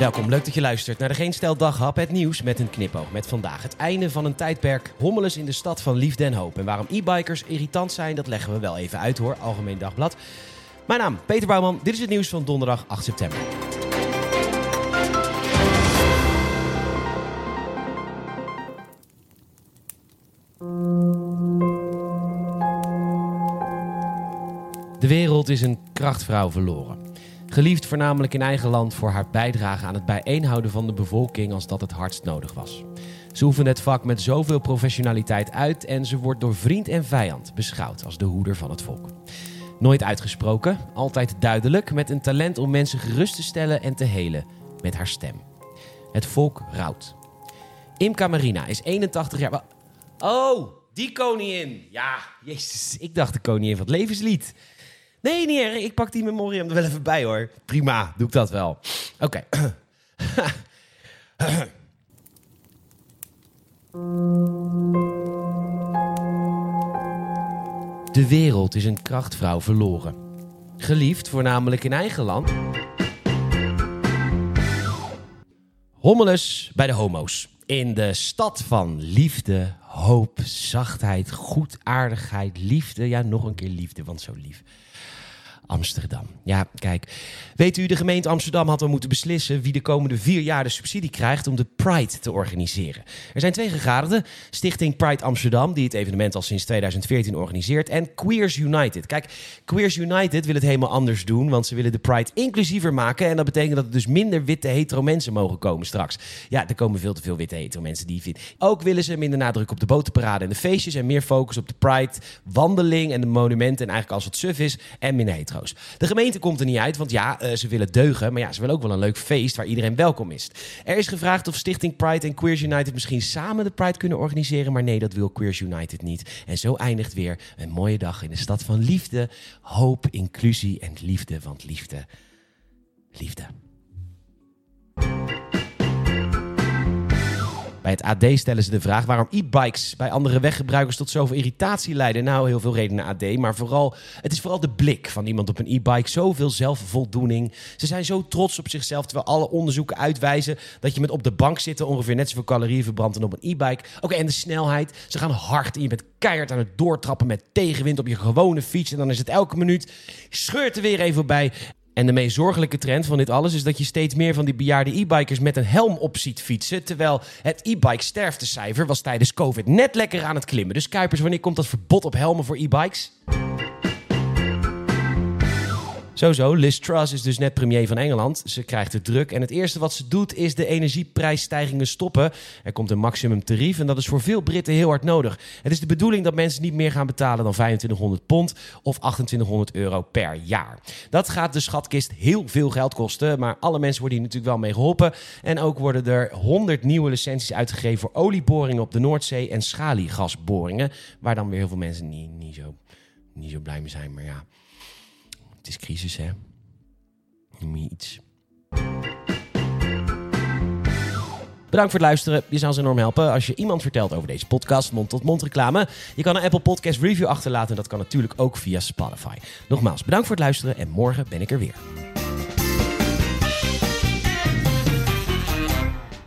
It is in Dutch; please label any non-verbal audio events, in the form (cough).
Welkom, leuk dat je luistert naar de Geen Stel Daghap, het nieuws met een knipoog. Met vandaag het einde van een tijdperk, hommeles in de stad van liefde en hoop. En waarom e-bikers irritant zijn, dat leggen we wel even uit hoor, Algemeen Dagblad. Mijn naam, Peter Bouwman, dit is het nieuws van donderdag 8 september. De wereld is een krachtvrouw verloren. Geliefd voornamelijk in eigen land voor haar bijdrage aan het bijeenhouden van de bevolking als dat het hardst nodig was. Ze oefende het vak met zoveel professionaliteit uit en ze wordt door vriend en vijand beschouwd als de hoeder van het volk. Nooit uitgesproken, altijd duidelijk, met een talent om mensen gerust te stellen en te helen met haar stem. Het volk rouwt. Imka Marina is 81 jaar. Oh, die koningin. Ja, jezus, ik dacht de koningin van het levenslied. Nee, erg. Ik pak die memoriam er wel even bij hoor. Prima, doe ik dat wel. Oké. (clears throat) De wereld is een krachtvrouw verloren. Geliefd voornamelijk in eigen land. Hommeles bij de homo's. In de stad van liefde, hoop, zachtheid, goedaardigheid, liefde. Ja, nog een keer liefde, want zo lief. Amsterdam. Ja, kijk. Weet u, de gemeente Amsterdam had al moeten beslissen wie de komende vier jaar de subsidie krijgt om de Pride te organiseren. Er zijn twee gegadigden. Stichting Pride Amsterdam, die het evenement al sinds 2014 organiseert. En Queers United. Kijk, Queers United wil het helemaal anders doen, want ze willen de Pride inclusiever maken. En dat betekent dat er dus minder witte hetero mensen mogen komen straks. Ja, er komen veel te veel witte hetero mensen die vinden. Ook willen ze minder nadruk op de botenparade en de feestjes en meer focus op de Pride, wandeling en de monumenten. En eigenlijk als het suf is en minder De gemeente komt er niet uit, want ja, eh, ze willen deugen. Maar ja, ze willen ook wel een leuk feest waar iedereen welkom is. Er is gevraagd of Stichting Pride en Queers United misschien samen de Pride kunnen organiseren. Maar nee, dat wil Queers United niet. En zo eindigt weer een mooie dag in de stad van liefde, hoop, inclusie en liefde. Want liefde, liefde. Bij het AD stellen ze de vraag waarom e-bikes bij andere weggebruikers tot zoveel irritatie leiden. Nou, heel veel redenen AD, maar vooral, het is vooral de blik van iemand op een e-bike. Zoveel zelfvoldoening. Ze zijn zo trots op zichzelf, terwijl alle onderzoeken uitwijzen dat je met op de bank zitten ongeveer net zoveel calorieën verbrandt dan op een e-bike. Oké, en de snelheid. Ze gaan hard en je bent keihard aan het doortrappen met tegenwind op je gewone fiets. En dan is het elke minuut, scheurt er weer even voorbij. En de meest zorgelijke trend van dit alles is dat je steeds meer van die bejaarde e-bikers met een helm op ziet fietsen. Terwijl het e-bike sterftecijfer was tijdens COVID net lekker aan het klimmen. Dus Kuipers, wanneer komt dat verbod op helmen voor e-bikes? Sowieso, Liz Truss is dus net premier van Engeland. Ze krijgt het druk. En het eerste wat ze doet is de energieprijsstijgingen stoppen. Er komt een maximum tarief en dat is voor veel Britten heel hard nodig. Het is de bedoeling dat mensen niet meer gaan betalen dan 2500 pond of 2800 euro per jaar. Dat gaat de schatkist heel veel geld kosten, maar alle mensen worden hier natuurlijk wel mee geholpen. En ook worden er 100 nieuwe licenties uitgegeven voor olieboringen op de Noordzee en schaliegasboringen. Waar dan weer heel veel mensen niet, niet, zo, niet zo blij mee zijn, maar ja... Het is crisis, hè? Noem je iets. Bedankt voor het luisteren. Je zou ons enorm helpen als je iemand vertelt over deze podcast, mond-tot-mond reclame. Je kan een Apple Podcast review achterlaten en dat kan natuurlijk ook via Spotify. Nogmaals, bedankt voor het luisteren en morgen ben ik er weer.